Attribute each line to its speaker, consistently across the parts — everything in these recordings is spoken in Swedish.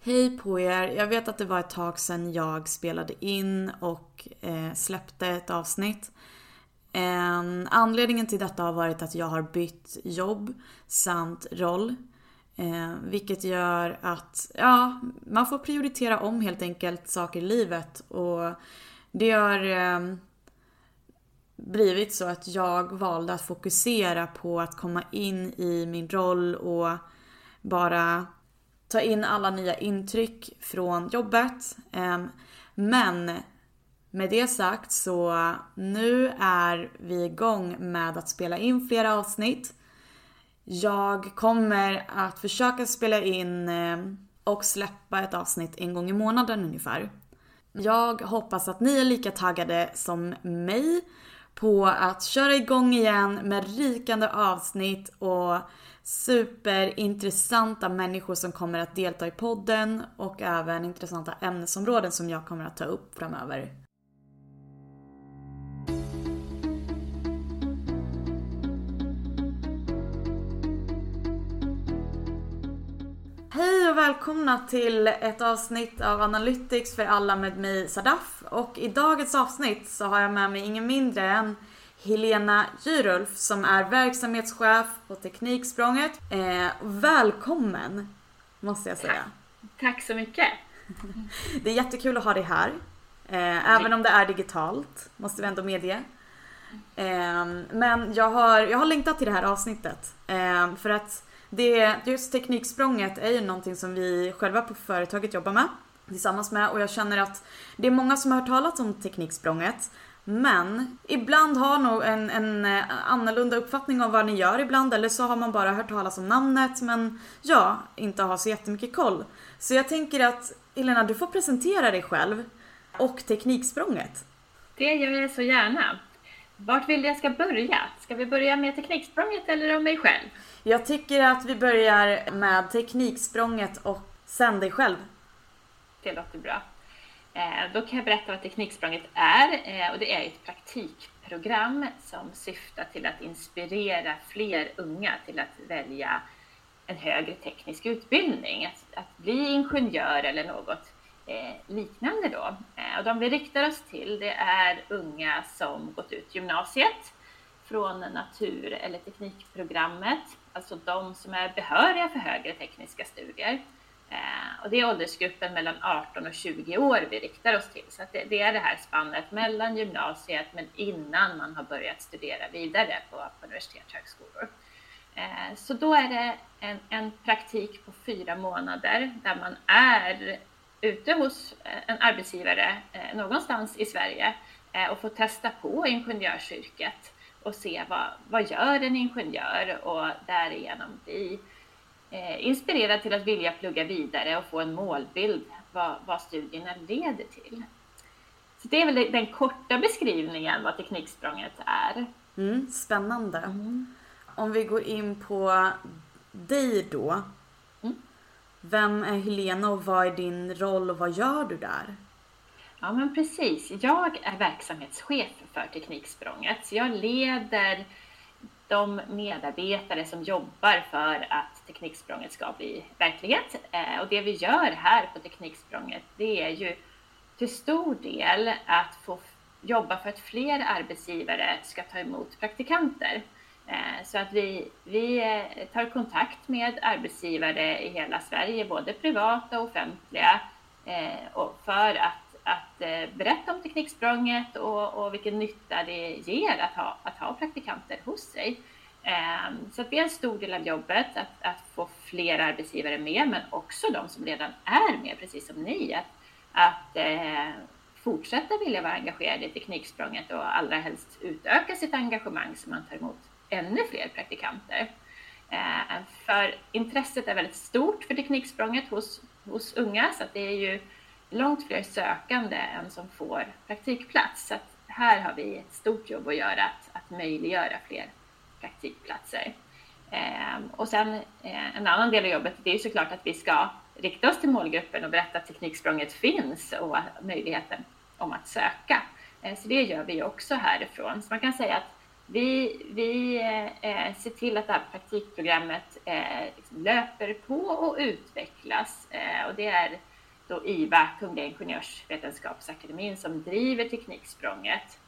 Speaker 1: Hej på er! Jag vet att det var ett tag sedan jag spelade in och eh, släppte ett avsnitt. En, anledningen till detta har varit att jag har bytt jobb samt roll. Eh, vilket gör att, ja, man får prioritera om helt enkelt saker i livet och det har eh, blivit så att jag valde att fokusera på att komma in i min roll och bara ta in alla nya intryck från jobbet. Ehm, men med det sagt så nu är vi igång med att spela in flera avsnitt. Jag kommer att försöka spela in ehm, och släppa ett avsnitt en gång i månaden ungefär. Jag hoppas att ni är lika taggade som mig på att köra igång igen med rikande avsnitt och superintressanta människor som kommer att delta i podden och även intressanta ämnesområden som jag kommer att ta upp framöver. Hej och välkomna till ett avsnitt av Analytics för alla med mig Sadaf. Och i dagens avsnitt så har jag med mig ingen mindre än Helena Gyrulf som är verksamhetschef på Tekniksprånget. Eh, välkommen måste jag säga.
Speaker 2: Tack, Tack så mycket.
Speaker 1: Det är jättekul att ha dig här. Eh, även om det är digitalt, måste vi ändå medge. Eh, men jag har, jag har längtat till det här avsnittet. Eh, för att det, just Tekniksprånget är ju någonting som vi själva på företaget jobbar med tillsammans med och jag känner att det är många som har hört talas om Tekniksprånget men ibland har nog en, en eh, annorlunda uppfattning om vad ni gör ibland eller så har man bara hört talas om namnet men ja, inte har så jättemycket koll. Så jag tänker att Helena, du får presentera dig själv och Tekniksprånget.
Speaker 2: Det gör jag så gärna. Vart vill jag ska börja? Ska vi börja med Tekniksprånget eller om mig själv?
Speaker 1: Jag tycker att vi börjar med Tekniksprånget och sen dig själv.
Speaker 2: Det låter bra. Eh, då kan jag berätta vad Tekniksprånget är eh, och det är ett praktikprogram som syftar till att inspirera fler unga till att välja en högre teknisk utbildning, att, att bli ingenjör eller något eh, liknande då. och de vi riktar oss till det är unga som gått ut gymnasiet från natur eller teknikprogrammet, alltså de som är behöriga för högre tekniska studier. Eh, och det är åldersgruppen mellan 18 och 20 år vi riktar oss till. Så det, det, är det här spannet mellan gymnasiet men innan man har börjat studera vidare på, på universitet och högskolor. Eh, så då är det en, en, praktik på fyra månader där man är ute hos eh, en arbetsgivare eh, någonstans i Sverige eh, och får testa på ingenjörsyrket och se vad, vad gör en ingenjör och därigenom bli eh, inspirerad till att vilja plugga vidare och få en målbild vad, vad studierna leder till. Så det är väl den korta beskrivningen vad Tekniksprånget är.
Speaker 1: Mm, spännande. Mm. Om vi går in på dig då. Mm. Vem är Helena och vad är din roll och vad gör du där?
Speaker 2: Ja men precis. Jag är verksamhetschef för Tekniksprånget. Så jag leder de medarbetare som jobbar för att Tekniksprånget ska bli verklighet. Eh, och det vi gör här på Tekniksprånget, det är ju till stor del att få jobba för att fler arbetsgivare ska ta emot praktikanter. Eh, så att vi, vi eh, tar kontakt med arbetsgivare i hela Sverige, både privata och offentliga, för att att eh, berätta om Tekniksprånget och, och vilken nytta det ger att ha, att ha praktikanter hos sig. Ehm, så så det är en stor del av jobbet att, att, få fler arbetsgivare med, men också de som redan är med, precis som ni, att, att eh, fortsätta vilja vara engagerade i Tekniksprånget och allra helst utöka sitt engagemang så man tar emot ännu fler praktikanter. Eh, för intresset är väldigt stort för Tekniksprånget hos, hos unga, så att det är ju långt fler sökande än som får praktikplats. Så här har vi ett stort jobb att göra, att, att möjliggöra fler praktikplatser. Eh, och sen eh, en annan del av jobbet, det är såklart att vi ska rikta oss till målgruppen och berätta att Tekniksprånget finns och möjligheten om att söka. Eh, så det gör vi också härifrån. Så man kan säga att vi, vi eh, ser till att det här praktikprogrammet eh, liksom löper på och utvecklas. Eh, och det är då IVA, Kungliga Ingenjörsvetenskapsakademin, som driver Tekniksprånget.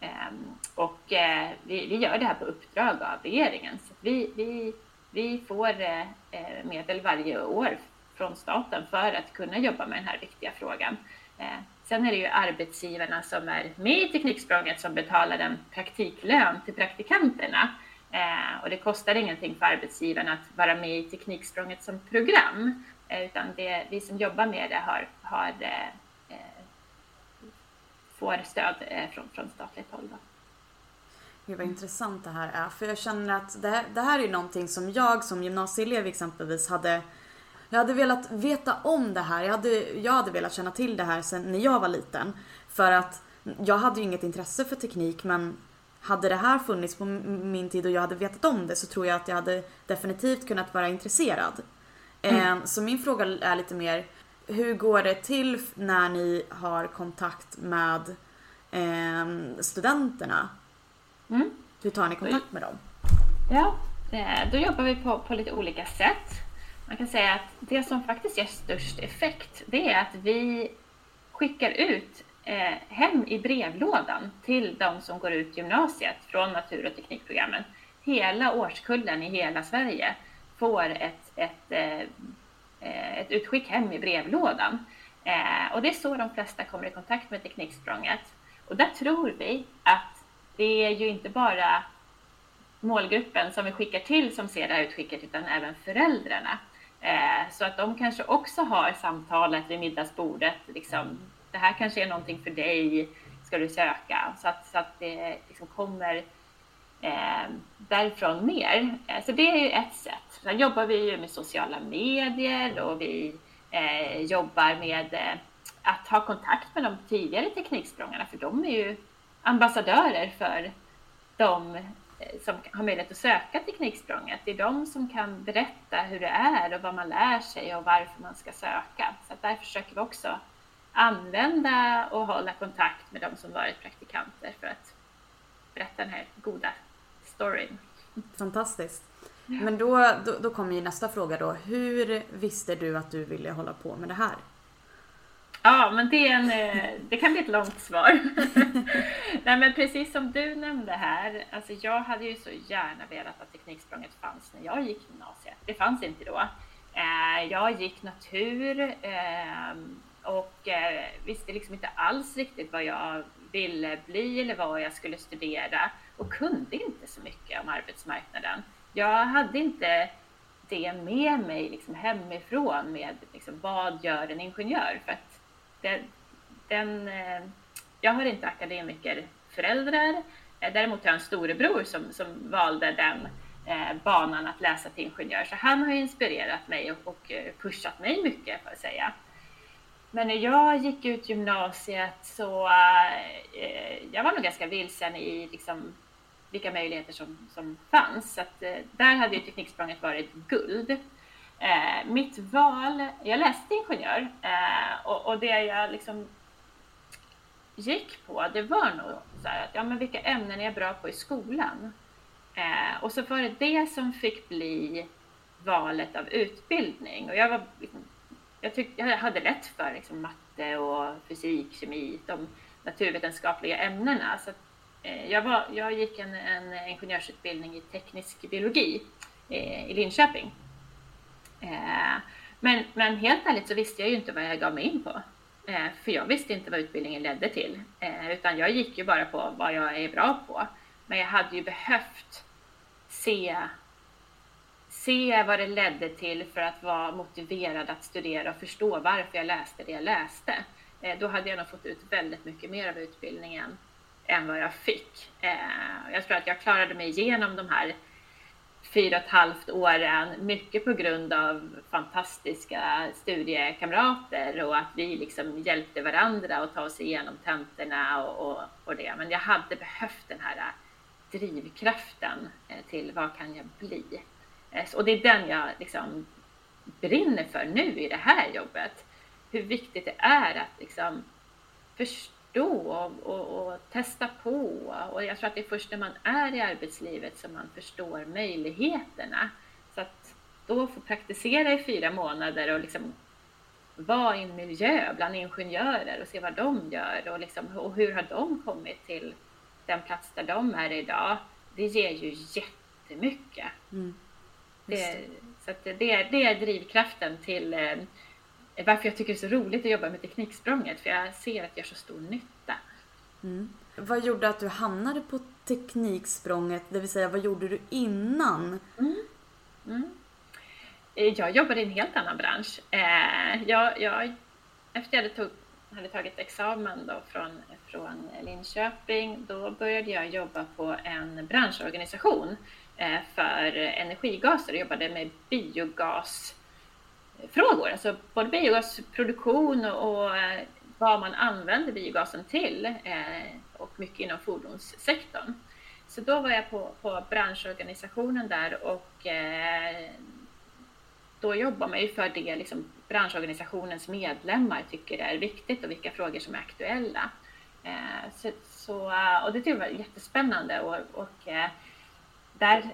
Speaker 2: Ehm, och eh, vi, vi, gör det här på uppdrag av regeringen. Så vi, vi, vi får eh, eh, medel varje år från staten för att kunna jobba med den här viktiga frågan. Ehm, sen är det ju arbetsgivarna som är med i Tekniksprånget som betalar en praktiklön till praktikanterna. Ehm, och det kostar ingenting för arbetsgivarna att vara med i Tekniksprånget som program. Eh, utan det, vi som jobbar med det har, har eh, eh, får stöd från, från statligt håll. Då.
Speaker 1: Gud vad intressant det här är. För jag känner att det här, det här är någonting som jag som gymnasieelev exempelvis hade jag hade velat veta om det här. Jag hade, jag hade velat känna till det här sen när jag var liten. För att jag hade ju inget intresse för teknik men hade det här funnits på min tid och jag hade vetat om det så tror jag att jag hade definitivt kunnat vara intresserad. Mm. Ehm, så min fråga är lite mer, hur går det till när ni har kontakt med eh, studenterna? Mm. Hur tar ni kontakt med dem?
Speaker 2: Ja, eh, då jobbar vi på, på lite olika sätt. Man kan säga att det som faktiskt ger störst effekt, det är att vi skickar ut eh, hem i brevlådan till de som går ut gymnasiet från natur och teknikprogrammen. Hela årskullen i hela Sverige får ett, ett eh, eh, ett utskick hem i brevlådan. Eh, och det är så de flesta kommer i kontakt med Tekniksprånget. Och där tror vi att det är ju inte bara målgruppen som vi skickar till som ser det här utskicket utan även föräldrarna. Eh, så att de kanske också har samtalet vid middagsbordet. Liksom, det här kanske är någonting för dig, ska du söka? Så att, så att det liksom kommer eh, därifrån ner. Eh, så det är ju ett sätt. Sen jobbar vi ju med sociala medier och vi eh, jobbar med eh, att ha kontakt med de tidigare tekniksprångarna för de är ju ambassadörer för de eh, som har möjlighet att söka Tekniksprånget. Det är de som kan berätta hur det är och vad man lär sig och varför man ska söka. Så där försöker vi också använda och hålla kontakt med de som varit praktikanter för att berätta den här goda storyn.
Speaker 1: Fantastiskt. Men då, då, då kommer ju nästa fråga då. Hur visste du att du ville hålla på med det här?
Speaker 2: Ja, men det, är en, eh, det kan bli ett långt svar. Nej, men precis som du nämnde här, alltså jag hade ju så gärna velat att Tekniksprånget fanns när jag gick gymnasiet. Det fanns inte då. Eh, jag gick natur ehm, och eh, visste liksom inte alls riktigt vad jag ville bli eller vad jag skulle studera och kunde inte så mycket om arbetsmarknaden. Jag hade inte det med mig liksom hemifrån med liksom, vad gör en ingenjör? För att det, den, eh, jag har inte akademikerföräldrar. Eh, däremot har jag en storebror som, som valde den eh, banan att läsa till ingenjör. Så han har inspirerat mig och, och eh, pushat mig mycket, får jag säga. Men när jag gick ut gymnasiet så eh, jag var nog ganska vilsen i liksom, vilka möjligheter som, som fanns. Så att, eh, där hade ju Tekniksprånget varit guld. Eh, mitt val, jag läste ingenjör eh, och, och, det jag liksom gick på det var nog så här att ja, men vilka ämnen är jag bra på i skolan? Eh, och så var det det som fick bli valet av utbildning och jag var liksom, jag, tyck, jag hade lätt för liksom, matte och fysik, kemi, de naturvetenskapliga ämnena. Så att, Eh, jag, var, jag gick en, en ingenjörsutbildning i teknisk biologi eh, i Linköping. Eh, men, men helt ärligt så visste jag ju inte vad jag gav mig in på. Eh, för jag visste inte vad utbildningen ledde till. Eh, utan jag gick ju bara på vad jag är bra på. Men jag hade ju behövt se, se vad det ledde till för att vara motiverad att studera och förstå varför jag läste det jag läste. Då hade jag nog fått ut väldigt mycket mer av utbildningen än vad jag fick. Eh, jag tror att jag klarade mig igenom de här fyra och ett halvt åren, mycket på grund av fantastiska studiekamrater och att vi liksom hjälpte varandra att ta oss igenom tentorna och, och, och, det. Men jag hade behövt den här drivkraften eh, till vad kan jag bli? Eh, och det är den jag liksom brinner för nu i det här jobbet. Hur viktigt det är att liksom förstå och, och, och, testa på. Och jag tror att det är först när man är i arbetslivet som man förstår möjligheterna. Så att då få praktisera i fyra månader och liksom vara i en miljö bland ingenjörer och se vad de gör och, liksom, och hur har de kommit till den plats där de är idag. Det ger ju jättemycket. Mm. Det, så det, det är drivkraften till eh, varför jag tycker det är så roligt att jobba med Tekniksprånget, för jag ser att det gör så stor nytta.
Speaker 1: Mm. Vad gjorde att du hamnade på Tekniksprånget, det vill säga vad gjorde du innan?
Speaker 2: Mm. Mm. Jag jobbade i en helt annan bransch. Eh, jag, jag, efter jag hade, tog, hade tagit examen då från, från Linköping, då började jag jobba på en branschorganisation eh, för energigaser och jobbade med biogas frågor, alltså både biogasproduktion och eh, vad man använder biogasen till eh, och mycket inom fordonssektorn. Så då var jag på, på branschorganisationen där och eh, då jobbar man ju för det liksom branschorganisationens medlemmar tycker är viktigt och vilka frågor som är aktuella. Så, så, och det tycker jag var jättespännande och, och där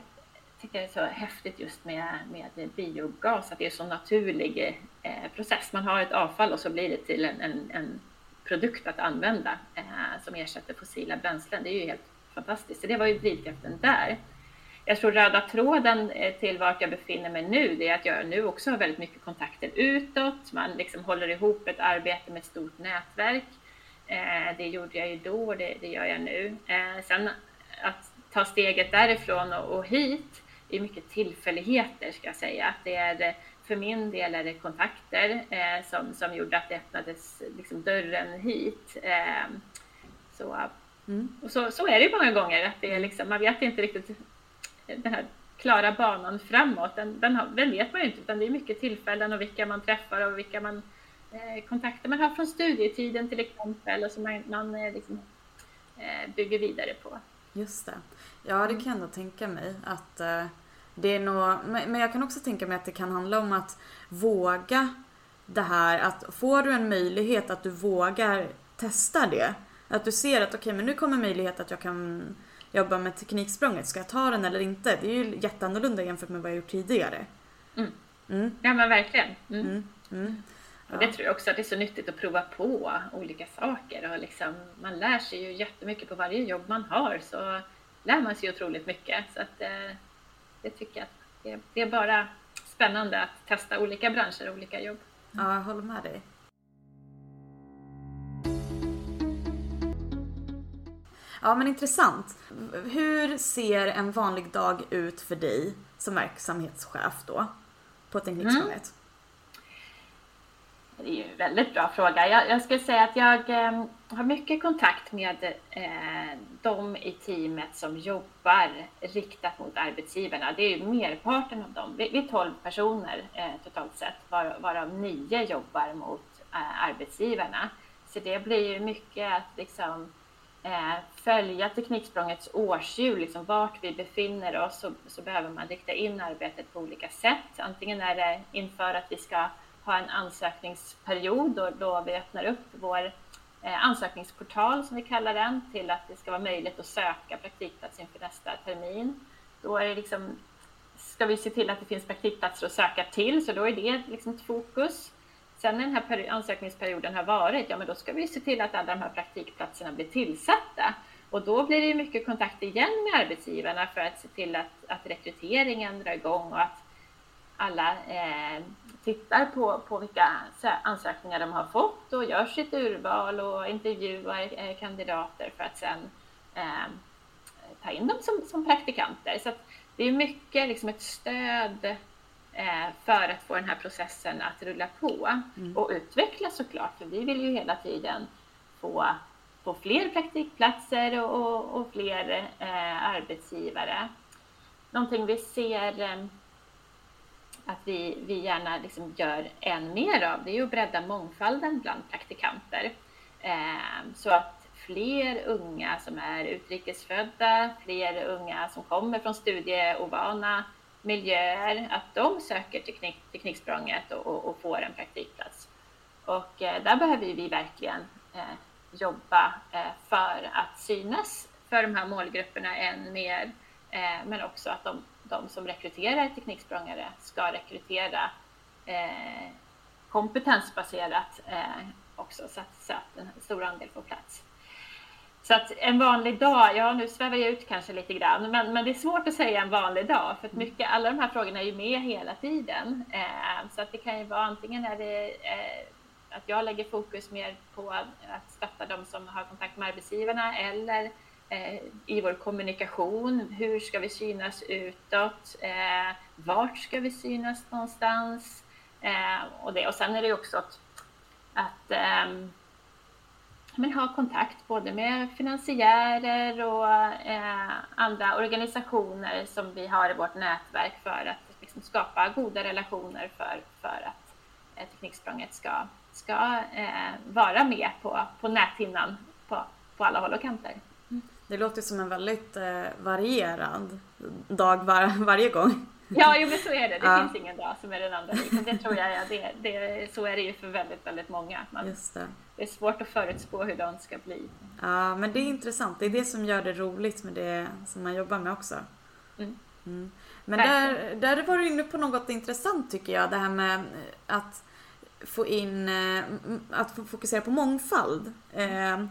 Speaker 2: tycker det är så häftigt just med, med biogas, att det är en så naturlig eh, process. Man har ett avfall och så blir det till en, en, en produkt att använda eh, som ersätter fossila bränslen. Det är ju helt fantastiskt. Så det var ju drivkraften där. Jag tror röda tråden eh, till vart jag befinner mig nu, det är att jag nu också har väldigt mycket kontakter utåt. Man liksom håller ihop ett arbete med ett stort nätverk. Eh, det gjorde jag ju då och det, det gör jag nu. Eh, sen att ta steget därifrån och, och hit det är mycket tillfälligheter ska jag säga. Det är, för min del är det kontakter eh, som, som gjorde att det öppnades liksom, dörren hit. Eh, så, mm. och så, så är det många gånger, att det är liksom, man vet inte riktigt den här klara banan framåt, den, den, har, den vet man ju inte, utan det är mycket tillfällen och vilka man träffar och vilka man eh, kontakter man har från studietiden till exempel och som man, man eh, liksom, eh, bygger vidare på.
Speaker 1: Just det. Ja, det kan jag ändå tänka mig att eh, det är nog, men jag kan också tänka mig att det kan handla om att våga det här att får du en möjlighet att du vågar testa det. Att du ser att okej okay, men nu kommer möjlighet att jag kan jobba med tekniksprånget. Ska jag ta den eller inte? Det är ju jätteannorlunda jämfört med vad jag gjort tidigare.
Speaker 2: Mm. Mm. Ja men verkligen. Mm. Ja. Det tror jag också att det är så nyttigt att prova på olika saker och liksom, man lär sig ju jättemycket på varje jobb man har så lär man sig otroligt mycket. Så att, eh, det tycker jag det är, det är bara spännande att testa olika branscher och olika jobb.
Speaker 1: Ja, jag håller med dig. Ja men intressant. Hur ser en vanlig dag ut för dig som verksamhetschef då? På Tekniksprånget? Mm.
Speaker 2: Det är ju en väldigt bra fråga. Jag, jag skulle säga att jag eh, har mycket kontakt med eh, de i teamet som jobbar riktat mot arbetsgivarna. Det är ju merparten av dem. Vi, vi är 12 personer eh, totalt sett, var, varav nio jobbar mot eh, arbetsgivarna. Så det blir ju mycket att liksom, eh, följa Tekniksprångets årshjul, liksom vart vi befinner oss, så, så behöver man rikta in arbetet på olika sätt. Antingen är det inför att vi ska ha en ansökningsperiod då, då vi öppnar upp vår eh, ansökningsportal som vi kallar den till att det ska vara möjligt att söka praktikplats inför nästa termin. Då är det liksom, ska vi se till att det finns praktikplatser att söka till, så då är det liksom ett fokus. Sen när den här ansökningsperioden har varit, ja men då ska vi se till att alla de här praktikplatserna blir tillsatta. Och då blir det mycket kontakt igen med arbetsgivarna för att se till att, att rekryteringen drar igång och att alla eh, tittar på, på vilka ansökningar de har fått och gör sitt urval och intervjuar eh, kandidater för att sedan eh, ta in dem som, som praktikanter. Så det är mycket liksom ett stöd eh, för att få den här processen att rulla på mm. och utvecklas såklart, för vi vill ju hela tiden få, få fler praktikplatser och, och, och fler eh, arbetsgivare. Någonting vi ser eh, att vi, vi gärna liksom gör än mer av, det är ju att bredda mångfalden bland praktikanter. Ehm, så att fler unga som är utrikesfödda, fler unga som kommer från studieovana miljöer, att de söker teknik, Tekniksprånget och, och, och får en praktikplats. Och eh, där behöver vi verkligen eh, jobba eh, för att synas för de här målgrupperna än mer. Men också att de, de som rekryterar tekniksprångare ska rekrytera eh, kompetensbaserat eh, också så att, så att en stor andel får plats. Så att en vanlig dag, ja nu svävar jag ut kanske lite grann, men, men det är svårt att säga en vanlig dag för att mycket, alla de här frågorna är ju med hela tiden. Eh, så att det kan ju vara antingen är det eh, att jag lägger fokus mer på att stötta de som har kontakt med arbetsgivarna eller Eh, i vår kommunikation. Hur ska vi synas utåt? Eh, vart ska vi synas någonstans? Eh, och, det. och sen är det också att, att ehm, men ha kontakt både med finansiärer och eh, andra organisationer som vi har i vårt nätverk för att liksom, skapa goda relationer för, för att eh, Tekniksprånget ska, ska eh, vara med på, på näthinnan på, på alla håll och kanter.
Speaker 1: Mm. Det låter som en väldigt eh, varierad dag var, varje gång.
Speaker 2: Ja, jo, men så är det. Det ja. finns ingen dag som är den andra. Det tror jag, ja, det, det, så är det ju för väldigt, väldigt många. Man, Just det. det är svårt att förutspå hur de ska bli.
Speaker 1: Ja, men det är intressant. Det är det som gör det roligt med det som man jobbar med också. Mm. Mm. Men där, där var du inne på något intressant tycker jag. Det här med att få in, eh, att fokusera på mångfald. Eh,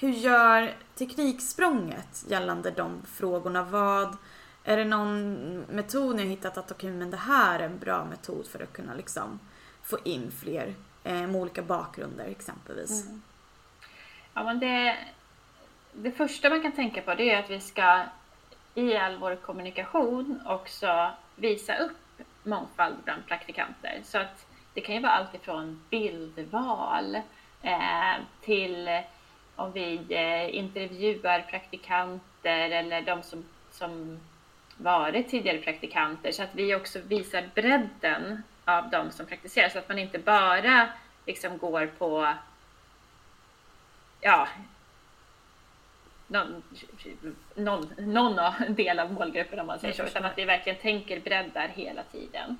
Speaker 1: hur gör Tekniksprånget gällande de frågorna? Vad, är det någon metod ni har hittat att okay, men det här är en bra metod för att kunna liksom få in fler eh, med olika bakgrunder exempelvis? Mm.
Speaker 2: Ja, men det, det första man kan tänka på det är att vi ska i all vår kommunikation också visa upp mångfald bland praktikanter. Så att det kan ju vara allt ifrån bildval eh, till om vi eh, intervjuar praktikanter eller de som, som varit tidigare praktikanter så att vi också visar bredden av de som praktiserar så att man inte bara liksom går på ja, någon, någon, någon del av målgruppen om man säger så, utan att vi verkligen tänker breddar hela tiden.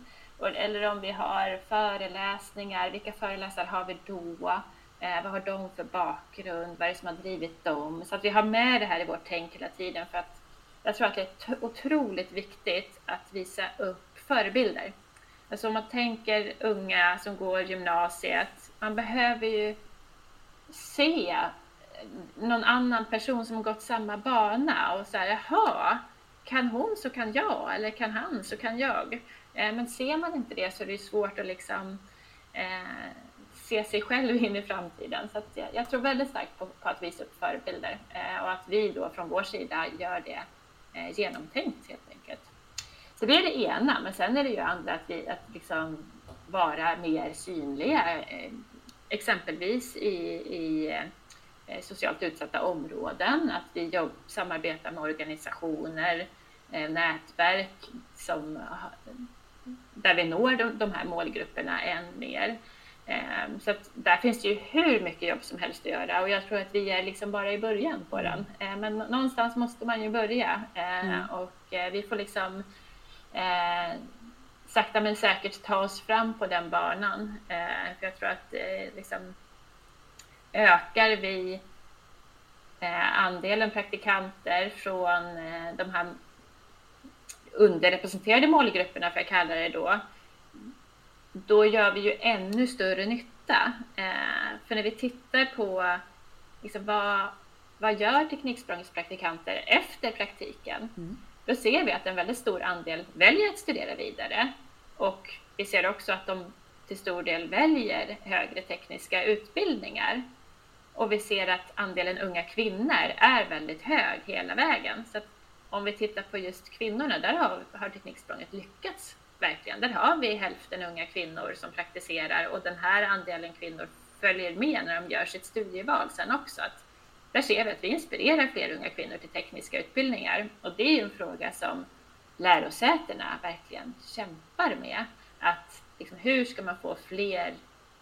Speaker 2: Eller om vi har föreläsningar, vilka föreläsare har vi då? Eh, vad har de för bakgrund? Vad är det som har drivit dem? Så att vi har med det här i vårt tänk hela tiden för att jag tror att det är otroligt viktigt att visa upp förebilder. Alltså om man tänker unga som går gymnasiet, man behöver ju se någon annan person som har gått samma bana och säga jaha, kan hon så kan jag eller kan han så kan jag. Eh, men ser man inte det så är det svårt att liksom eh, se sig själv in i framtiden. Så jag, jag, tror väldigt starkt på, på, att visa upp förebilder eh, och att vi då från vår sida gör det eh, genomtänkt helt enkelt. Så det är det ena, men sen är det ju andra att, vi, att liksom vara mer synliga, eh, exempelvis i, i eh, socialt utsatta områden, att vi jobb, samarbetar med organisationer, eh, nätverk som, där vi når de, de här målgrupperna än mer. Ehm, så att där finns det ju hur mycket jobb som helst att göra och jag tror att vi är liksom bara i början på den. Ehm, men någonstans måste man ju börja ehm, mm. och eh, vi får liksom eh, sakta men säkert ta oss fram på den banan. För jag tror att eh, liksom, ökar vi andelen praktikanter från de här underrepresenterade målgrupperna, för att kalla det då, då gör vi ju ännu större nytta. Eh, för när vi tittar på liksom, vad, vad gör Tekniksprångets praktikanter efter praktiken? Mm. Då ser vi att en väldigt stor andel väljer att studera vidare och vi ser också att de till stor del väljer högre tekniska utbildningar. Och vi ser att andelen unga kvinnor är väldigt hög hela vägen. Så om vi tittar på just kvinnorna, där har, har Tekniksprånget lyckats verkligen. Där har vi hälften unga kvinnor som praktiserar och den här andelen kvinnor följer med när de gör sitt studieval sen också. Att där ser vi att vi inspirerar fler unga kvinnor till tekniska utbildningar och det är ju en fråga som lärosätena verkligen kämpar med. Att liksom, hur ska man få fler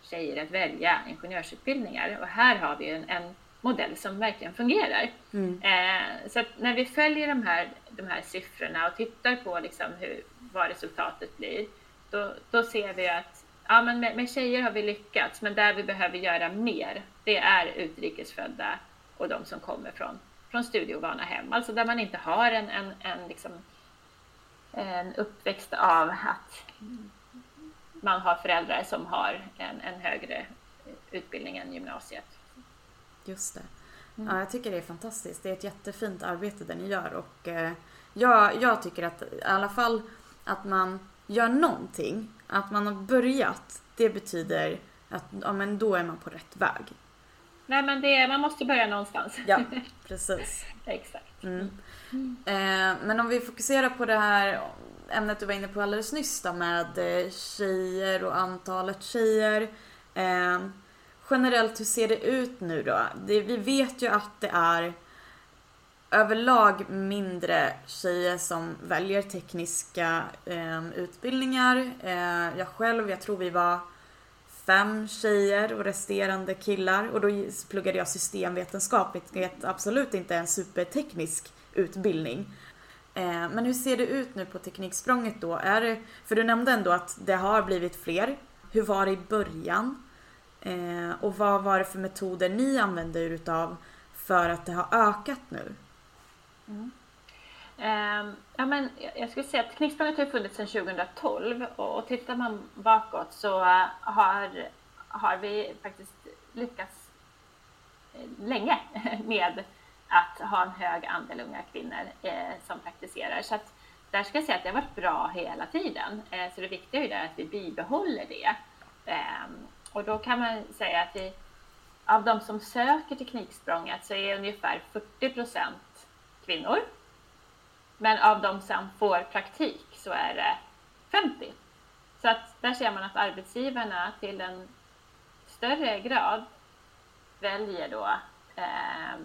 Speaker 2: tjejer att välja ingenjörsutbildningar? Och här har vi en, en modell som verkligen fungerar. Mm. Eh, så när vi följer de här, de här siffrorna och tittar på liksom hur, vad resultatet blir, då, då ser vi att ja men med, med tjejer har vi lyckats, men där vi behöver göra mer, det är utrikesfödda och de som kommer från, från studieovana hem, alltså där man inte har en, en, en, liksom, en uppväxt av att man har föräldrar som har en, en högre utbildning än gymnasiet.
Speaker 1: Just det. Mm. Ja, jag tycker det är fantastiskt. Det är ett jättefint arbete det ni gör och eh, jag, jag tycker att i alla fall att man gör någonting, att man har börjat, det betyder att ja, men då är man på rätt väg.
Speaker 2: Nej men det, man måste börja någonstans.
Speaker 1: Ja, precis.
Speaker 2: Exakt.
Speaker 1: Mm. Mm. Eh, men om vi fokuserar på det här ämnet du var inne på alldeles nyss då, med eh, tjejer och antalet tjejer. Eh, generellt, hur ser det ut nu då? Det, vi vet ju att det är överlag mindre tjejer som väljer tekniska eh, utbildningar. Eh, jag själv, jag tror vi var fem tjejer och resterande killar och då pluggade jag systemvetenskap vilket absolut inte är en superteknisk utbildning. Eh, men hur ser det ut nu på Tekniksprånget då? Är det, för du nämnde ändå att det har blivit fler. Hur var det i början? Eh, och vad var det för metoder ni använde er utav för att det har ökat nu?
Speaker 2: Mm. Um, ja, men jag skulle säga att Tekniksprånget har funnits sedan 2012 och, och tittar man bakåt så uh, har, har vi faktiskt lyckats eh, länge med att ha en hög andel unga kvinnor eh, som praktiserar. Så att där ska jag säga att det har varit bra hela tiden. Eh, så det viktiga är ju att vi bibehåller det. Eh, och då kan man säga att vi, av de som söker Tekniksprånget så är ungefär 40 procent kvinnor. Men av de som får praktik så är det 50. Så att där ser man att arbetsgivarna till en större grad väljer då eh,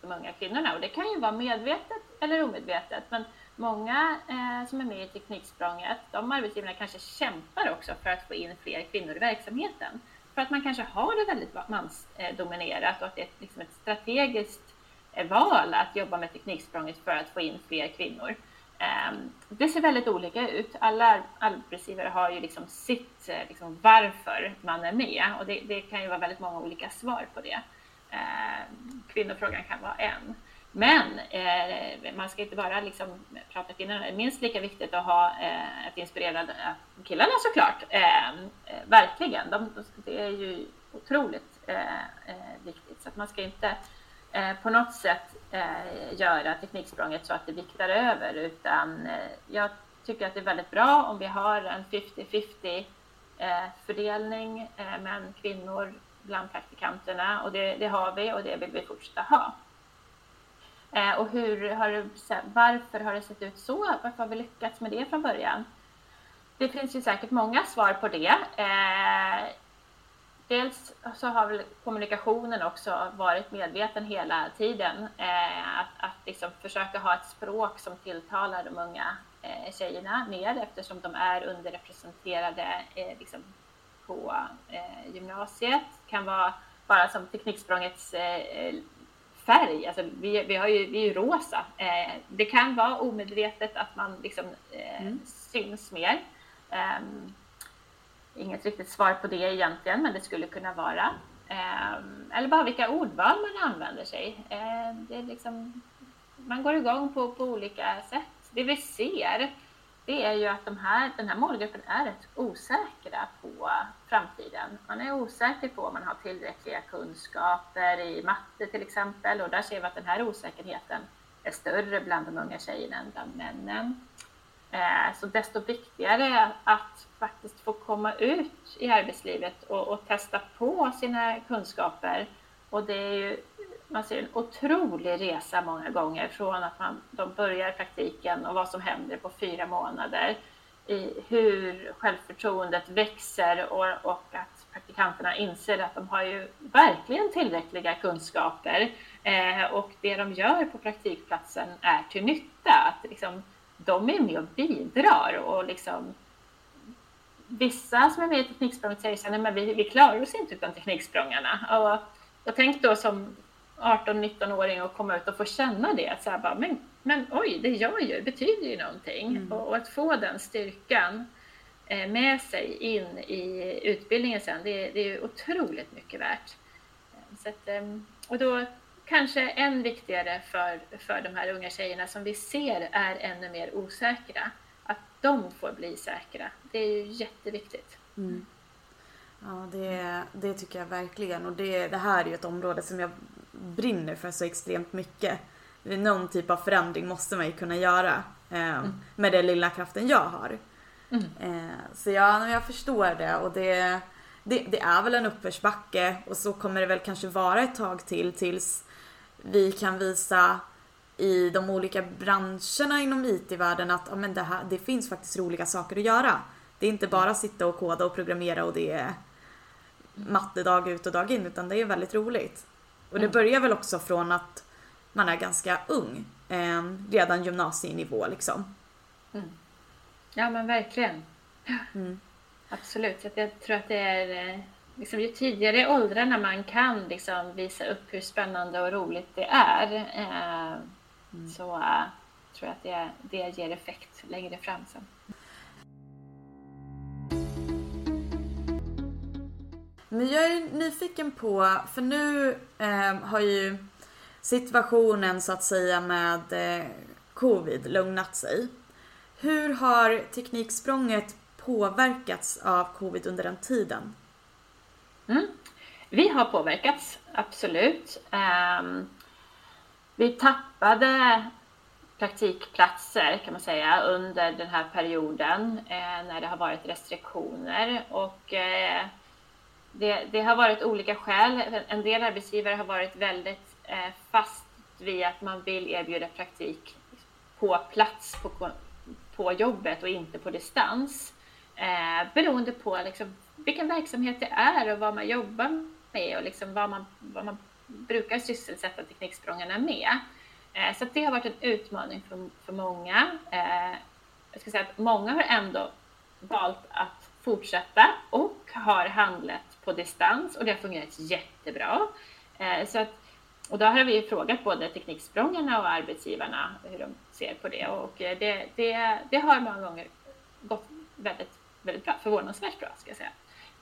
Speaker 2: de unga kvinnorna. Och det kan ju vara medvetet eller omedvetet. Men många eh, som är med i Tekniksprånget, de arbetsgivarna kanske kämpar också för att få in fler kvinnor i verksamheten. För att man kanske har det väldigt mansdominerat och att det är liksom ett strategiskt Eh, val att jobba med Tekniksprånget för att få in fler kvinnor. Ehm, det ser väldigt olika ut. Alla arbetsgivare har ju liksom sitt eh, liksom varför man är med och det, det kan ju vara väldigt många olika svar på det. Ehm, kvinnofrågan kan vara en. Men eh, man ska inte bara liksom prata kvinnor. Det är minst lika viktigt att ha eh, ett eh, killarna såklart. Ehm, eh, verkligen. De, det är ju otroligt eh, viktigt. Så att man ska inte Eh, på något sätt eh, göra tekniksprånget så att det viktar över. Utan eh, jag tycker att det är väldigt bra om vi har en 50-50 fördelning män, kvinnor bland praktikanterna och det, det, har vi och det vill vi fortsätta ha. Eh, och hur har det, varför har det sett ut så? Varför har vi lyckats med det från början? Det finns ju säkert många svar på det. Dels så har väl kommunikationen också varit medveten hela tiden. Eh, att, att liksom försöka ha ett språk som tilltalar de unga eh, tjejerna mer eftersom de är underrepresenterade eh, liksom på eh, gymnasiet. kan vara bara som Tekniksprångets eh, färg. Alltså, vi, vi, har ju, vi är ju rosa. Eh, det kan vara omedvetet att man liksom, eh, mm. syns mer. Ehm, inget riktigt svar på det egentligen, men det skulle kunna vara. Ehm, eller bara vilka ordval man använder sig. Ehm, det är liksom, man går igång på, på olika sätt. Det vi ser det är ju att de här, den här målgruppen är rätt osäkra på framtiden. Man är osäker på om man har tillräckliga kunskaper i matte till exempel och där ser vi att den här osäkerheten är större bland de unga tjejerna än bland männen. Eh, så desto viktigare att faktiskt få komma ut i arbetslivet och, och testa på sina kunskaper. Och det är ju man ser en otrolig resa många gånger från att man, de börjar praktiken och vad som händer på fyra månader. I hur självförtroendet växer och, och att praktikanterna inser att de har ju verkligen tillräckliga kunskaper eh, och det de gör på praktikplatsen är till nytta. Att liksom, de är med och bidrar och liksom Vissa som är med i Tekniksprånget säger så här, vi, vi klarar oss inte utan Tekniksprångarna. Och, och tänk då som 18-19-åring och komma ut och få känna det. så här bara, men, men oj, det jag gör betyder ju någonting. Mm. Och, och, att få den styrkan med sig in i utbildningen sen, det, det är otroligt mycket värt. Så att, och då kanske än viktigare för, för de här unga tjejerna som vi ser är ännu mer osäkra, att de får bli säkra. Det är ju jätteviktigt. Mm.
Speaker 1: Ja, det, det tycker jag verkligen. Och det, det här är ju ett område som jag brinner för så extremt mycket. Någon typ av förändring måste man ju kunna göra eh, mm. med den lilla kraften jag har. Mm. Eh, så ja, jag förstår det och det, det, det, är väl en uppförsbacke och så kommer det väl kanske vara ett tag till tills vi kan visa i de olika branscherna inom IT-världen att ja, men det, här, det finns faktiskt roliga saker att göra. Det är inte bara sitta och koda och programmera och det är matte dag ut och dag in utan det är väldigt roligt. Och det mm. börjar väl också från att man är ganska ung. Eh, redan gymnasienivå liksom.
Speaker 2: Mm. Ja men verkligen. Mm. Absolut. Jag tror att det är eh, liksom, ju tidigare i åldrarna man kan liksom, visa upp hur spännande och roligt det är eh, mm. så uh, tror jag att det, det ger effekt längre fram sen.
Speaker 1: Men jag är nyfiken på, för nu eh, har ju situationen så att säga med eh, covid lugnat sig. Hur har Tekniksprånget påverkats av covid under den tiden?
Speaker 2: Mm. Vi har påverkats, absolut. Um, vi tappade praktikplatser kan man säga under den här perioden eh, när det har varit restriktioner och eh, det, det, har varit olika skäl. En del arbetsgivare har varit väldigt eh, fast vid att man vill erbjuda praktik på plats på, på jobbet och inte på distans. Eh, beroende på liksom, vilken verksamhet det är och vad man jobbar med och liksom vad, man, vad man brukar sysselsätta tekniksprångarna med. Eh, så det har varit en utmaning för, för många. Eh, jag ska säga att många har ändå valt att fortsätta och har handlat på distans och det har fungerat jättebra. Eh, så att, och då har vi frågat både tekniksprångarna och arbetsgivarna hur de ser på det och det, det, det har många gånger gått väldigt, väldigt bra, förvånansvärt bra ska jag säga.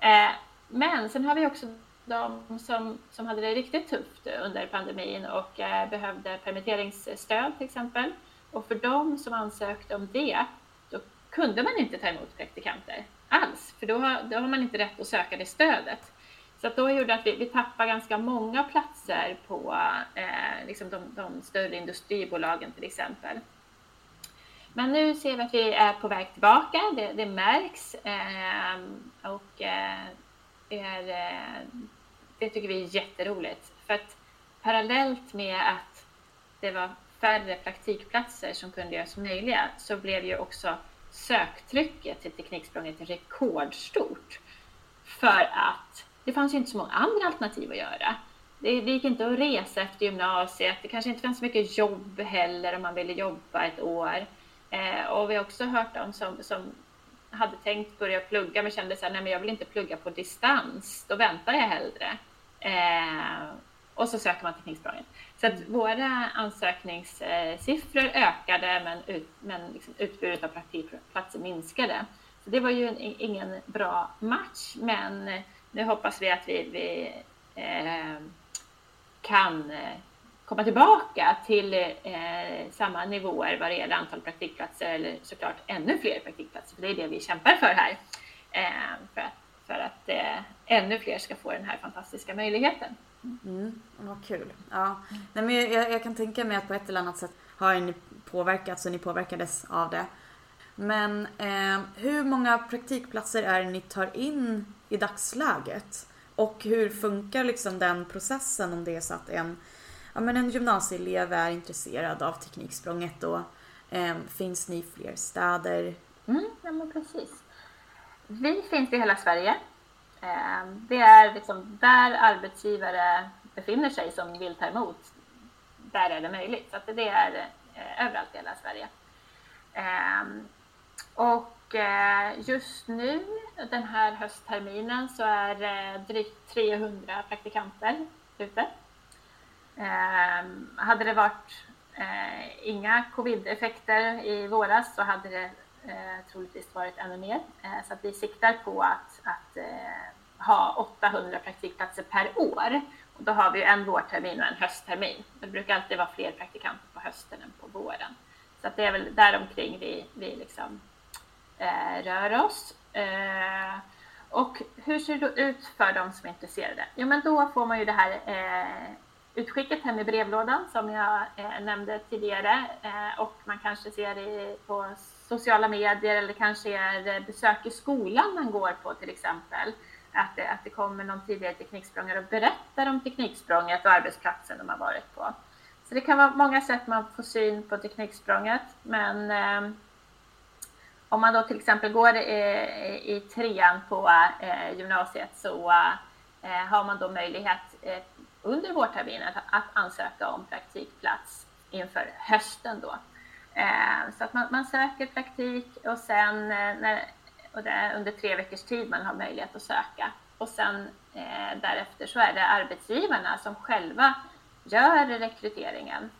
Speaker 2: Eh, men sen har vi också de som, som hade det riktigt tufft under pandemin och eh, behövde permitteringsstöd till exempel. Och för de som ansökte om det, då kunde man inte ta emot praktikanter alls, för då har, då har man inte rätt att söka det stödet. Så att då gjorde att vi, vi tappade ganska många platser på eh, liksom de, de, större industribolagen till exempel. Men nu ser vi att vi är på väg tillbaka, det, det märks eh, och eh, det, är, eh, det tycker vi är jätteroligt. För att parallellt med att det var färre praktikplatser som kunde göras möjliga så blev ju också söktrycket till Tekniksprånget rekordstort. För att det fanns ju inte så många andra alternativ att göra. Det, det gick inte att resa efter gymnasiet. Det kanske inte fanns så mycket jobb heller om man ville jobba ett år. Eh, och vi har också hört om som, som hade tänkt börja plugga men kände så här, nej men jag vill inte plugga på distans. Då väntar jag hellre. Eh, och så söker man Tekniksprånget. Så att våra ansökningssiffror ökade men, ut, men liksom utbudet av praktikplatser minskade. Så det var ju en, ingen bra match men nu hoppas vi att vi, vi eh, kan eh, komma tillbaka till eh, samma nivåer vad det gäller antal praktikplatser eller såklart ännu fler praktikplatser för det är det vi kämpar för här. Eh, för att, för att eh, ännu fler ska få den här fantastiska möjligheten.
Speaker 1: Mm, vad kul. Ja. Nej, men jag, jag, kan tänka mig att på ett eller annat sätt har ni påverkats och ni påverkades av det. Men eh, hur många praktikplatser är det ni tar in i dagsläget? Och hur funkar liksom den processen om det är så att en, ja, men en gymnasieelev är intresserad av Tekniksprånget och eh, finns ni i fler städer?
Speaker 2: Mm, ja men precis. Vi finns i hela Sverige. Eh, det är liksom där arbetsgivare befinner sig som vill ta emot. Där är det möjligt. Så det är eh, överallt i hela Sverige. Ehm, och eh, just nu, den här höstterminen, så är det drygt 300 praktikanter ute. Ehm, hade det varit eh, inga covid-effekter i våras så hade det eh, troligtvis varit ännu mer. Eh, så att vi siktar på att, att eh, ha 800 praktikplatser per år. Och då har vi en vårtermin och en hösttermin. Det brukar alltid vara fler praktikanter på hösten än på våren. Så att det är väl däromkring vi, vi liksom, eh, rör oss. Eh, och hur ser det då ut för de som är intresserade? Jo, men då får man ju det här eh, utskicket hem i brevlådan som jag eh, nämnde tidigare eh, och man kanske ser det på sociala medier eller kanske är eh, besök i skolan man går på till exempel. Att det, att det kommer någon tidigare tekniksprångare och berättar om tekniksprånget och arbetsplatsen de har varit på. Så det kan vara många sätt man får syn på tekniksprånget men eh, om man då till exempel går i, i trean på eh, gymnasiet så eh, har man då möjlighet eh, under vårterminen att, att ansöka om praktikplats inför hösten då. Eh, så att man, man, söker praktik och sen eh, när, och det är under tre veckors tid man har möjlighet att söka. Och sen eh, därefter så är det arbetsgivarna som själva gör rekryteringen.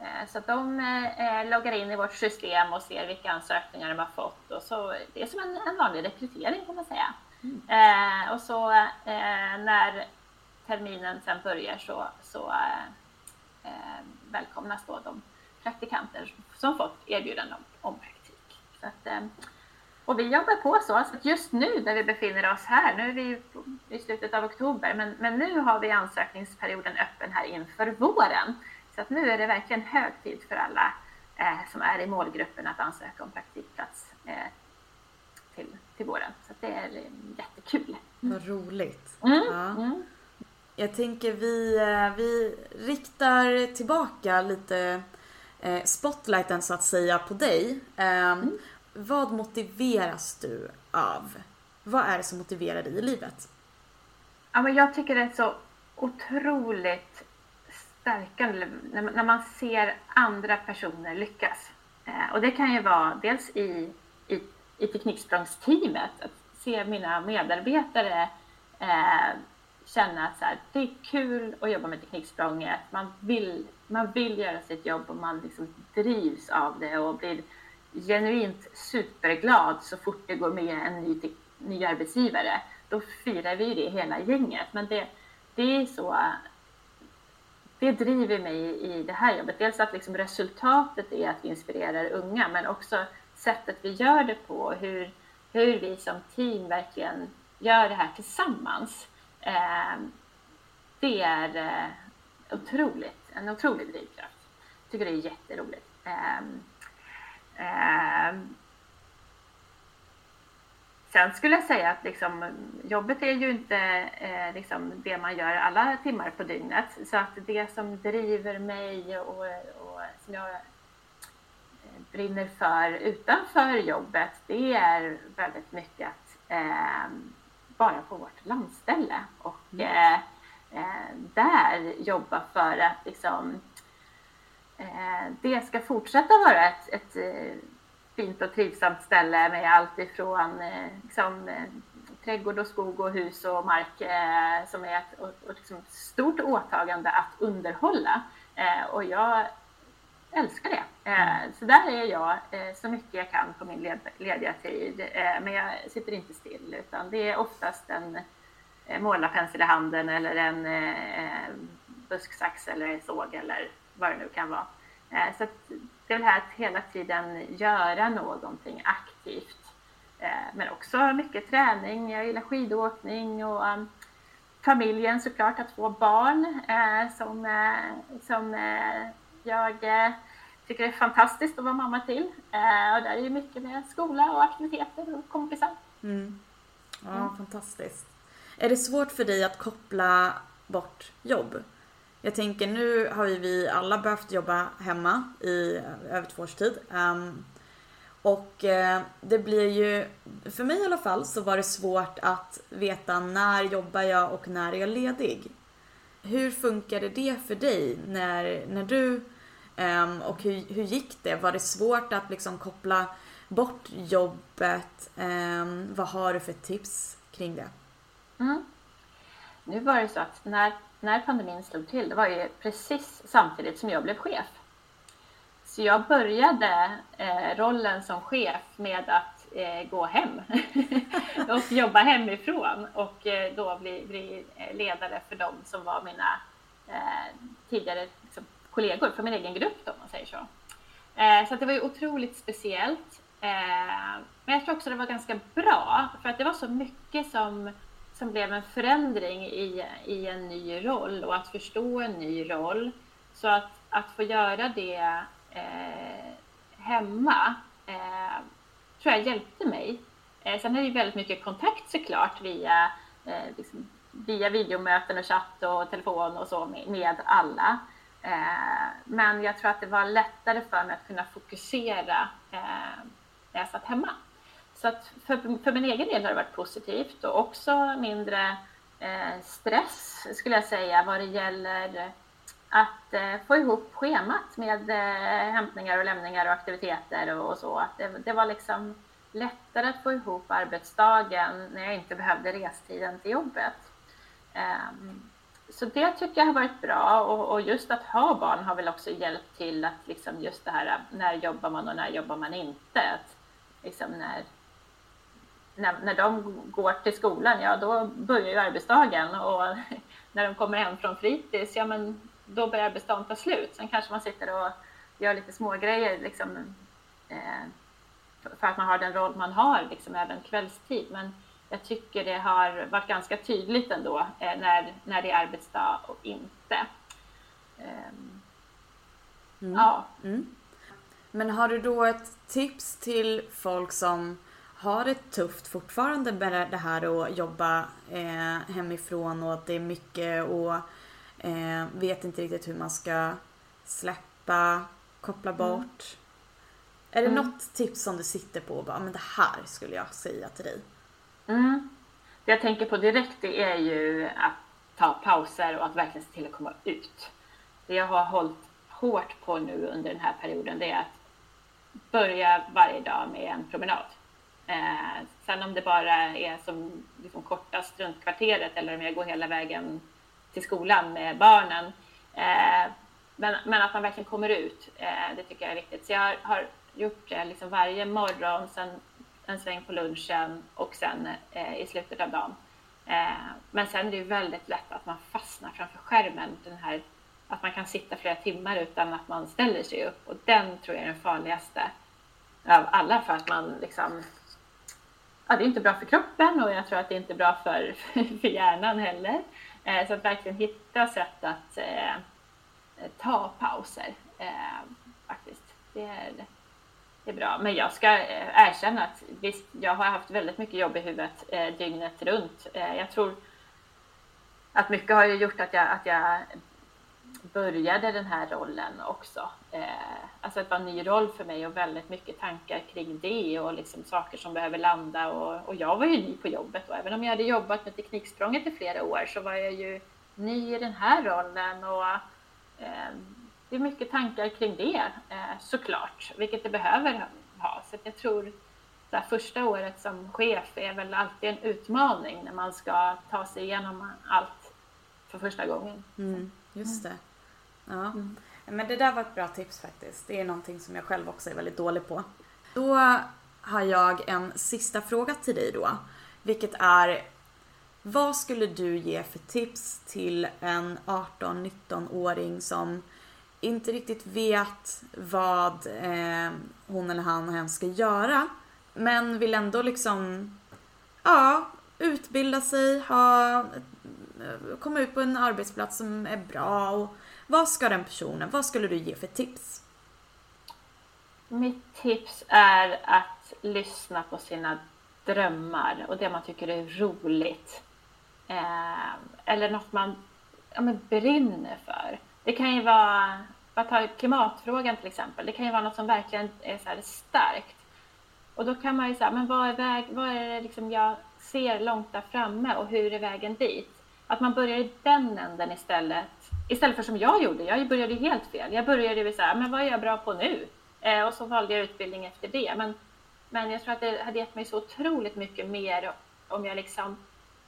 Speaker 2: Eh, så de eh, loggar in i vårt system och ser vilka ansökningar de har fått. Och så, det är som en, en vanlig rekrytering kan man säga. Mm. Eh, och så eh, när terminen sen börjar så, så eh, välkomnas då de praktikanter som fått erbjudande om, om praktik. Så att, eh, och vi jobbar på så, så att just nu där vi befinner oss här, nu är vi i slutet av oktober, men, men nu har vi ansökningsperioden öppen här inför våren. Så att nu är det verkligen hög tid för alla eh, som är i målgruppen att ansöka om praktikplats eh, till, till våren. Så det är eh, jättekul.
Speaker 1: Vad roligt. Mm, ja. mm. Jag tänker vi, eh, vi riktar tillbaka lite eh, spotlighten så att säga på dig. Ehm, mm. Vad motiveras du av? Vad är det som motiverar dig i livet?
Speaker 2: Ja, men jag tycker det är så otroligt stärkande när man ser andra personer lyckas. Eh, och det kan ju vara dels i, i, i Tekniksprångsteamet, att se mina medarbetare eh, känna att så här, det är kul att jobba med Tekniksprånget. Man vill, man vill göra sitt jobb och man liksom drivs av det och blir genuint superglad så fort det går med en ny, ny arbetsgivare. Då firar vi det hela gänget. Men det, det är så det driver mig i det här jobbet. Dels att liksom resultatet är att vi inspirerar unga, men också sättet vi gör det på, hur, hur vi som team verkligen gör det här tillsammans. Eh, det är eh, otroligt, en otrolig drivkraft. Jag tycker det är jätteroligt. Eh, Sen skulle jag säga att liksom, jobbet är ju inte eh, liksom det man gör alla timmar på dygnet. Så att det som driver mig och, och som jag eh, brinner för utanför jobbet, det är väldigt mycket att eh, vara på vårt landställe och mm. eh, eh där jobba för att liksom, eh, det ska fortsätta vara ett, ett fint och trivsamt ställe med allt ifrån eh, liksom, eh, trädgård och skog och hus och mark eh, som är ett och, och liksom stort åtagande att underhålla. Eh, och jag älskar det. Eh, så där är jag eh, så mycket jag kan på min led, lediga tid. Eh, men jag sitter inte still utan det är oftast en eh, målarpensel i handen eller en eh, busksax eller en såg eller vad det nu kan vara. så det är väl här att hela tiden göra någonting aktivt. Men också mycket träning. Jag gillar skidåkning och um, familjen såklart, att få barn som, som jag tycker är fantastiskt att vara mamma till. Och där är det mycket med skola och aktiviteter och kompisar.
Speaker 1: Mm. Ja, mm. fantastiskt. Är det svårt för dig att koppla bort jobb? Jag tänker nu har ju vi alla behövt jobba hemma i över två års tid. Um, och eh, det blir ju, för mig i alla fall, så var det svårt att veta när jobbar jag och när är jag ledig. Hur funkade det för dig när, när du, um, och hur, hur gick det? Var det svårt att liksom koppla bort jobbet? Um, vad har du för tips kring det?
Speaker 2: Mm. Nu var det så att när när pandemin slog till, det var ju precis samtidigt som jag blev chef. Så jag började eh, rollen som chef med att eh, gå hem och jobba hemifrån och eh, då bli, bli, ledare för dem som var mina eh, tidigare kollegor för min egen grupp då, om man säger så. Eh, så det var ju otroligt speciellt. Eh, men jag tror också det var ganska bra för att det var så mycket som, som blev en förändring i, i en ny roll och att förstå en ny roll. Så att, att få göra det eh, hemma eh, tror jag hjälpte mig. Eh, sen är det ju väldigt mycket kontakt såklart via, eh, liksom, via videomöten och chatt och telefon och så med, med alla. Eh, men jag tror att det var lättare för mig att kunna fokusera eh, när jag satt hemma. Så att för, för min egen del har det varit positivt och också mindre eh, stress skulle jag säga vad det gäller att eh, få ihop schemat med eh, hämtningar och lämningar och aktiviteter och, och så. Att det, det, var liksom lättare att få ihop arbetsdagen när jag inte behövde restiden till jobbet. Ehm, så det tycker jag har varit bra och, och, just att ha barn har väl också hjälpt till att liksom just det här när jobbar man och när jobbar man inte. Att liksom när, när, när de går till skolan, ja då börjar ju arbetsdagen och när de kommer hem från fritids, ja men då börjar arbetsdagen ta slut. Sen kanske man sitter och gör lite smågrejer liksom, eh, för att man har den roll man har liksom, även kvällstid. Men jag tycker det har varit ganska tydligt ändå eh, när, när det är arbetsdag och inte. Um,
Speaker 1: mm. Ja. Mm. Men har du då ett tips till folk som har det tufft fortfarande med det här att jobba eh, hemifrån och att det är mycket och eh, vet inte riktigt hur man ska släppa, koppla mm. bort. Mm. Är det mm. något tips som du sitter på och bara, men det här skulle jag säga till dig?
Speaker 2: Mm. Det jag tänker på direkt det är ju att ta pauser och att verkligen se till att komma ut. Det jag har hållit hårt på nu under den här perioden det är att börja varje dag med en promenad. Eh, sen om det bara är som liksom kortast runt kvarteret eller om jag går hela vägen till skolan med barnen. Eh, men, men, att man verkligen kommer ut, eh, det tycker jag är viktigt. Så jag har, gjort det liksom varje morgon, sen en sväng på lunchen och sen eh, i slutet av dagen. Eh, men sen är det ju väldigt lätt att man fastnar framför skärmen. Den här, att man kan sitta flera timmar utan att man ställer sig upp. Och den tror jag är den farligaste av alla för att man liksom... Ja, det är inte bra för kroppen och jag tror att det är inte bra för, för hjärnan heller. Eh, så att verkligen hitta sätt att eh, ta pauser eh, faktiskt. Det är, det är bra. Men jag ska eh, erkänna att visst, jag har haft väldigt mycket jobb i huvudet eh, dygnet runt. Eh, jag tror att mycket har ju gjort att jag, att jag började den här rollen också. Eh, alltså det var en ny roll för mig och väldigt mycket tankar kring det och liksom saker som behöver landa. Och, och jag var ju ny på jobbet och även om jag hade jobbat med Tekniksprånget i flera år så var jag ju ny i den här rollen. och eh, det är mycket tankar kring det eh, såklart, vilket det behöver ha. Så jag tror att första året som chef är väl alltid en utmaning när man ska ta sig igenom allt för första gången.
Speaker 1: Mm, just det. Ja. Mm. Men det där var ett bra tips faktiskt. Det är någonting som jag själv också är väldigt dålig på. Då har jag en sista fråga till dig då. Vilket är vad skulle du ge för tips till en 18-19-åring som inte riktigt vet vad eh, hon eller han hen ska göra. Men vill ändå liksom, ja, utbilda sig, ha, eh, komma ut på en arbetsplats som är bra. Och vad ska den personen, vad skulle du ge för tips?
Speaker 2: Mitt tips är att lyssna på sina drömmar och det man tycker är roligt. Eh, eller något man ja, men brinner för. Det kan ju vara, vad tar klimatfrågan till exempel, det kan ju vara något som verkligen är så starkt. Och då kan man ju säga, men vad är, väg, vad är det liksom jag ser långt där framme och hur är vägen dit? Att man börjar i den änden istället. Istället för som jag gjorde, jag började ju helt fel. Jag började ju så här, men vad är jag bra på nu? Eh, och så valde jag utbildning efter det. Men, men jag tror att det hade gett mig så otroligt mycket mer om jag liksom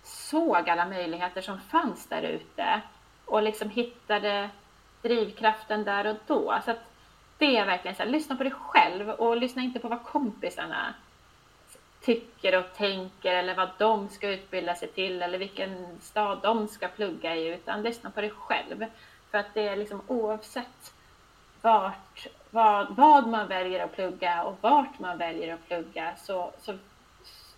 Speaker 2: såg alla möjligheter som fanns där ute och liksom hittade drivkraften där och då. Så att det är verkligen så här, lyssna på dig själv och lyssna inte på vad kompisarna tycker och tänker eller vad de ska utbilda sig till eller vilken stad de ska plugga i utan lyssna på dig själv. För att det är liksom oavsett vart, vad, vad man väljer att plugga och vart man väljer att plugga så, så,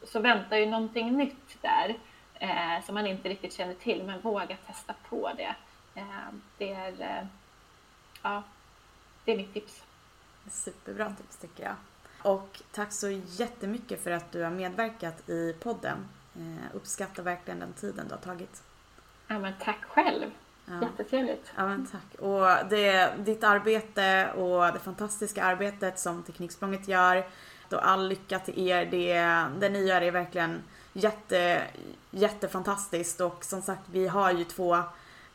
Speaker 2: så väntar ju någonting nytt där eh, som man inte riktigt känner till men våga testa på det. Eh, det är eh, ja, det är mitt tips.
Speaker 1: Superbra tips tycker jag. Och tack så jättemycket för att du har medverkat i podden. Eh, uppskattar verkligen den tiden du har tagit.
Speaker 2: Ja, men tack själv. Ja. Jättetrevligt.
Speaker 1: Ja, men tack. Och det, ditt arbete och det fantastiska arbetet som Tekniksprånget gör. Och all lycka till er. Det, det ni gör är verkligen jätte, jättefantastiskt. Och som sagt, vi har ju två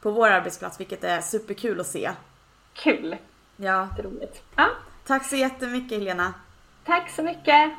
Speaker 1: på vår arbetsplats, vilket är superkul att se.
Speaker 2: Kul!
Speaker 1: Ja.
Speaker 2: Roligt. Ja.
Speaker 1: Tack så jättemycket Helena.
Speaker 2: Tack så mycket.